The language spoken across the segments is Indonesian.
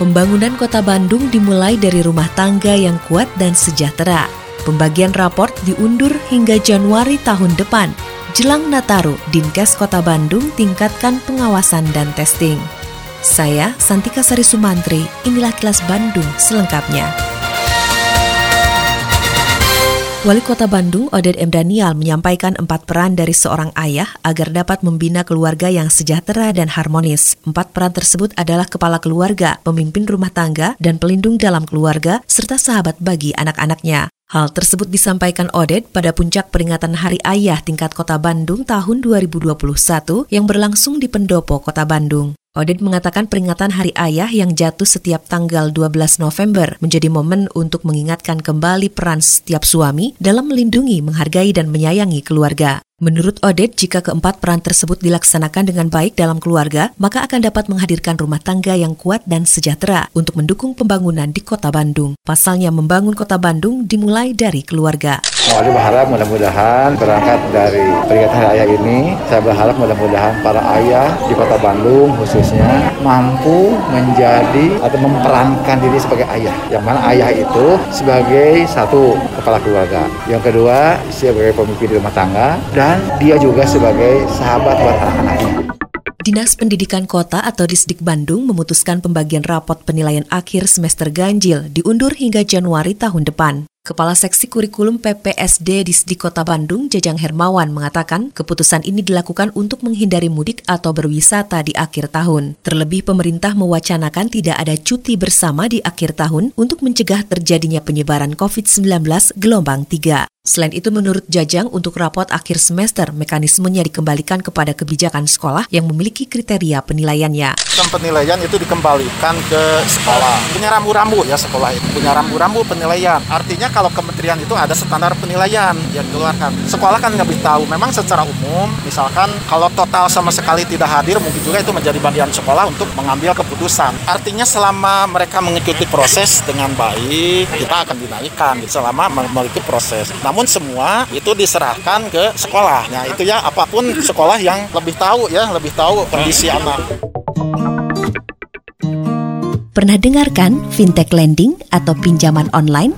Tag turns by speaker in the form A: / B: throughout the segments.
A: Pembangunan kota Bandung dimulai dari rumah tangga yang kuat dan sejahtera. Pembagian raport diundur hingga Januari tahun depan. Jelang Nataru, Dinkes Kota Bandung tingkatkan pengawasan dan testing. Saya, Santika Sari Sumantri, inilah kilas Bandung selengkapnya. Wali Kota Bandung, Oded M. Daniel, menyampaikan empat peran dari seorang ayah agar dapat membina keluarga yang sejahtera dan harmonis. Empat peran tersebut adalah kepala keluarga, pemimpin rumah tangga, dan pelindung dalam keluarga, serta sahabat bagi anak-anaknya. Hal tersebut disampaikan Oded pada puncak peringatan Hari Ayah tingkat Kota Bandung tahun 2021 yang berlangsung di Pendopo, Kota Bandung. Oded mengatakan peringatan Hari Ayah yang jatuh setiap tanggal 12 November menjadi momen untuk mengingatkan kembali peran setiap suami dalam melindungi, menghargai, dan menyayangi keluarga. Menurut Oded, jika keempat peran tersebut dilaksanakan dengan baik dalam keluarga, maka akan dapat menghadirkan rumah tangga yang kuat dan sejahtera untuk mendukung pembangunan di kota Bandung. Pasalnya membangun kota Bandung dimulai dari keluarga.
B: Saya berharap mudah-mudahan berangkat dari peringatan hari ayah ini, saya berharap mudah-mudahan para ayah di kota Bandung khususnya mampu menjadi atau memperankan diri sebagai ayah. Yang mana ayah itu sebagai satu kepala keluarga, yang kedua sebagai pemimpin rumah tangga, dan dan dia juga sebagai sahabat buat anak-anaknya.
A: Dinas Pendidikan Kota atau Disdik Bandung memutuskan pembagian rapot penilaian akhir semester ganjil diundur hingga Januari tahun depan. Kepala Seksi Kurikulum PPSD di Kota Bandung, Jajang Hermawan, mengatakan keputusan ini dilakukan untuk menghindari mudik atau berwisata di akhir tahun. Terlebih pemerintah mewacanakan tidak ada cuti bersama di akhir tahun untuk mencegah terjadinya penyebaran COVID-19 gelombang 3. Selain itu, menurut Jajang, untuk rapot akhir semester, mekanismenya dikembalikan kepada kebijakan sekolah yang memiliki kriteria penilaiannya.
C: Penilaian itu dikembalikan ke sekolah. Punya rambu-rambu ya sekolah itu. Punya rambu-rambu penilaian. Artinya kalau kementerian itu ada standar penilaian yang dikeluarkan. Sekolah kan nggak tahu. Memang secara umum, misalkan kalau total sama sekali tidak hadir, mungkin juga itu menjadi bagian sekolah untuk mengambil keputusan. Artinya selama mereka mengikuti proses dengan baik, kita akan dinaikkan selama memiliki proses. Nah, namun semua itu diserahkan ke sekolah. Nah itu ya apa pun sekolah yang lebih tahu ya, lebih tahu kondisi anak.
A: Pernah dengarkan fintech lending atau pinjaman online?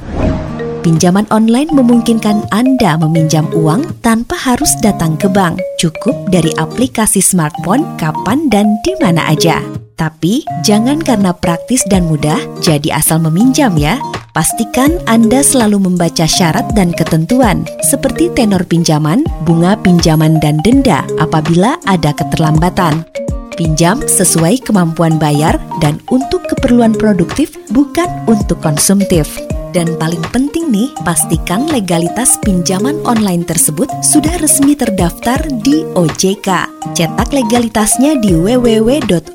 A: Pinjaman online memungkinkan Anda meminjam uang tanpa harus datang ke bank. Cukup dari aplikasi smartphone kapan dan di mana aja. Tapi jangan karena praktis dan mudah jadi asal meminjam ya. Pastikan Anda selalu membaca syarat dan ketentuan seperti tenor pinjaman, bunga pinjaman dan denda apabila ada keterlambatan. Pinjam sesuai kemampuan bayar dan untuk keperluan produktif bukan untuk konsumtif. Dan paling penting nih, pastikan legalitas pinjaman online tersebut sudah resmi terdaftar di OJK. Cetak legalitasnya di www.ojk.go.id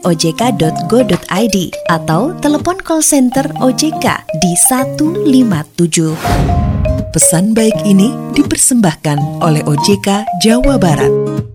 A: atau telepon call center OJK di 157. Pesan baik ini dipersembahkan oleh OJK Jawa Barat.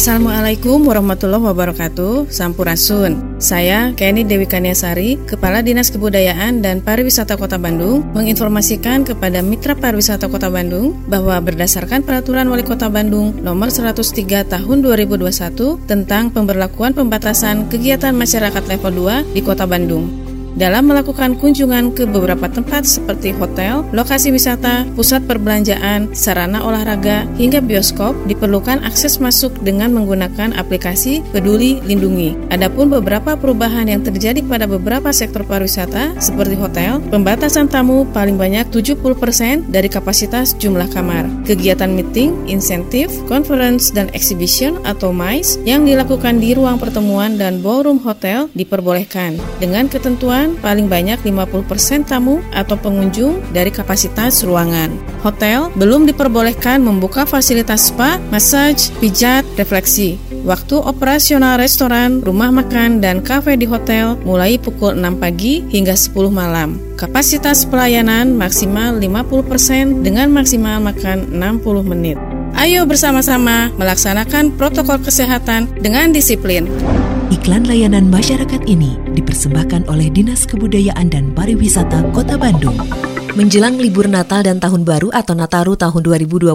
D: Assalamualaikum warahmatullahi wabarakatuh. Sampurasun. Saya Kenny Dewi Kaniasari Kepala Dinas Kebudayaan dan Pariwisata Kota Bandung Menginformasikan kepada Mitra Pariwisata Kota Bandung Bahwa berdasarkan Peraturan Wali Kota Bandung Nomor 103 Tahun 2021 Tentang pemberlakuan pembatasan kegiatan masyarakat level 2 di Kota Bandung dalam melakukan kunjungan ke beberapa tempat seperti hotel, lokasi wisata, pusat perbelanjaan, sarana olahraga, hingga bioskop diperlukan akses masuk dengan menggunakan aplikasi Peduli Lindungi. Adapun beberapa perubahan yang terjadi pada beberapa sektor pariwisata seperti hotel, pembatasan tamu paling banyak 70% dari kapasitas jumlah kamar. Kegiatan meeting, insentif, conference, dan exhibition atau MICE yang dilakukan di ruang pertemuan dan ballroom hotel diperbolehkan dengan ketentuan paling banyak 50% tamu atau pengunjung dari kapasitas ruangan. Hotel belum diperbolehkan membuka fasilitas spa, massage, pijat, refleksi. Waktu operasional restoran, rumah makan, dan kafe di hotel mulai pukul 6 pagi hingga 10 malam. Kapasitas pelayanan maksimal 50% dengan maksimal makan 60 menit. Ayo bersama-sama melaksanakan protokol kesehatan dengan disiplin.
A: Iklan layanan masyarakat ini dipersembahkan oleh Dinas Kebudayaan dan Pariwisata Kota Bandung. Menjelang libur Natal dan Tahun Baru atau Nataru tahun 2022,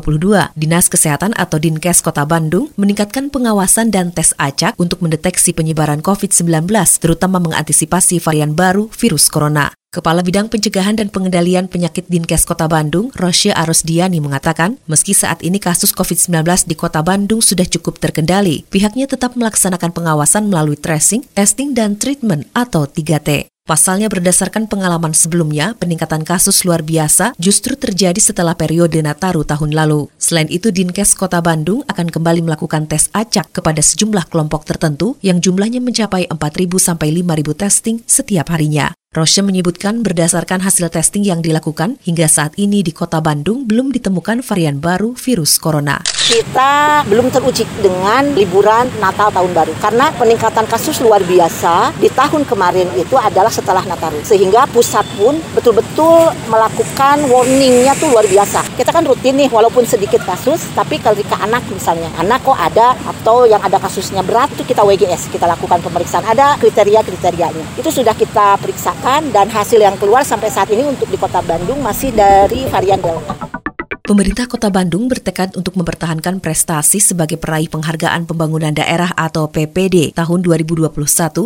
A: Dinas Kesehatan atau Dinkes Kota Bandung meningkatkan pengawasan dan tes acak untuk mendeteksi penyebaran COVID-19, terutama mengantisipasi varian baru virus corona. Kepala Bidang Pencegahan dan Pengendalian Penyakit Dinkes Kota Bandung, Rosya Arosdiani mengatakan, meski saat ini kasus COVID-19 di Kota Bandung sudah cukup terkendali, pihaknya tetap melaksanakan pengawasan melalui tracing, testing, dan treatment atau 3T. Pasalnya berdasarkan pengalaman sebelumnya, peningkatan kasus luar biasa justru terjadi setelah periode Nataru tahun lalu. Selain itu, Dinkes Kota Bandung akan kembali melakukan tes acak kepada sejumlah kelompok tertentu yang jumlahnya mencapai 4.000 sampai 5.000 testing setiap harinya. Rosya menyebutkan berdasarkan hasil testing yang dilakukan, hingga saat ini di kota Bandung belum ditemukan varian baru virus corona.
E: Kita belum teruji dengan liburan Natal Tahun Baru karena peningkatan kasus luar biasa di tahun kemarin itu adalah setelah Nataru. Sehingga pusat pun betul-betul melakukan warningnya tuh luar biasa. Kita kan rutin nih walaupun sedikit kasus, tapi ketika anak misalnya, anak kok ada atau yang ada kasusnya berat tuh kita WGS, kita lakukan pemeriksaan. Ada kriteria-kriterianya. Itu sudah kita periksa dan hasil yang keluar sampai saat ini untuk di Kota Bandung masih dari varian Delta.
A: Pemerintah Kota Bandung bertekad untuk mempertahankan prestasi sebagai peraih penghargaan pembangunan daerah atau PPD tahun 2021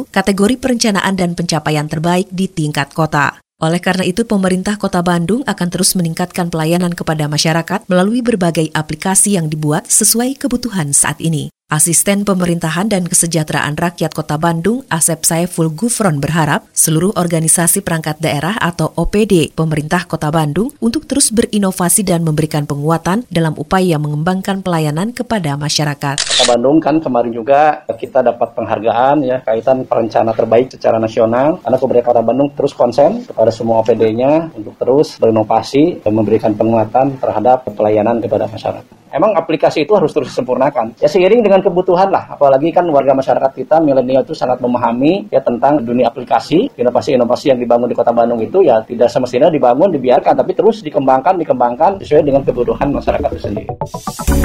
A: kategori perencanaan dan pencapaian terbaik di tingkat kota. Oleh karena itu, pemerintah Kota Bandung akan terus meningkatkan pelayanan kepada masyarakat melalui berbagai aplikasi yang dibuat sesuai kebutuhan saat ini. Asisten Pemerintahan dan Kesejahteraan Rakyat Kota Bandung, Asep Saiful Gufron berharap seluruh organisasi perangkat daerah atau OPD pemerintah Kota Bandung untuk terus berinovasi dan memberikan penguatan dalam upaya mengembangkan pelayanan kepada masyarakat.
F: Kota Bandung kan kemarin juga kita dapat penghargaan ya kaitan perencana terbaik secara nasional karena pemerintah Kota Bandung terus konsen kepada semua OPD-nya untuk terus berinovasi dan memberikan penguatan terhadap pelayanan kepada masyarakat. Emang aplikasi itu harus terus disempurnakan. Ya seiring dengan kebutuhan lah, apalagi kan warga masyarakat kita milenial itu sangat memahami ya tentang dunia aplikasi, inovasi-inovasi yang dibangun di Kota Bandung itu ya tidak semestinya dibangun, dibiarkan, tapi terus dikembangkan, dikembangkan sesuai dengan kebutuhan masyarakat itu sendiri.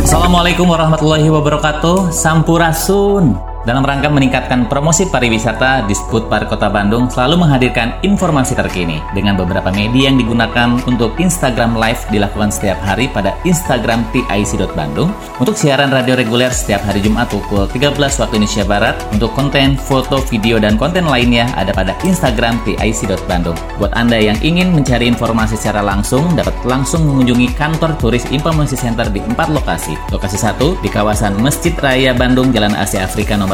G: Assalamualaikum warahmatullahi wabarakatuh. Sampurasun. Dalam rangka meningkatkan promosi pariwisata, Disput Park Kota Bandung selalu menghadirkan informasi terkini dengan beberapa media yang digunakan untuk Instagram Live dilakukan setiap hari pada Instagram TIC.Bandung untuk siaran radio reguler setiap hari Jumat pukul 13 waktu Indonesia Barat untuk konten, foto, video, dan konten lainnya ada pada Instagram TIC.Bandung. Buat Anda yang ingin mencari informasi secara langsung, dapat langsung mengunjungi kantor turis Informasi Center di empat lokasi. Lokasi satu di kawasan Masjid Raya Bandung, Jalan Asia Afrika nomor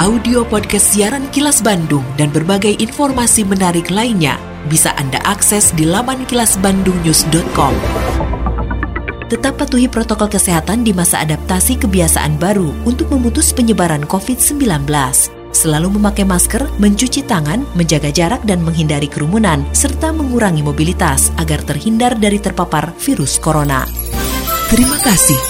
A: audio podcast siaran Kilas Bandung dan berbagai informasi menarik lainnya bisa Anda akses di laman kilasbandungnews.com. Tetap patuhi protokol kesehatan di masa adaptasi kebiasaan baru untuk memutus penyebaran COVID-19. Selalu memakai masker, mencuci tangan, menjaga jarak dan menghindari kerumunan, serta mengurangi mobilitas agar terhindar dari terpapar virus corona. Terima kasih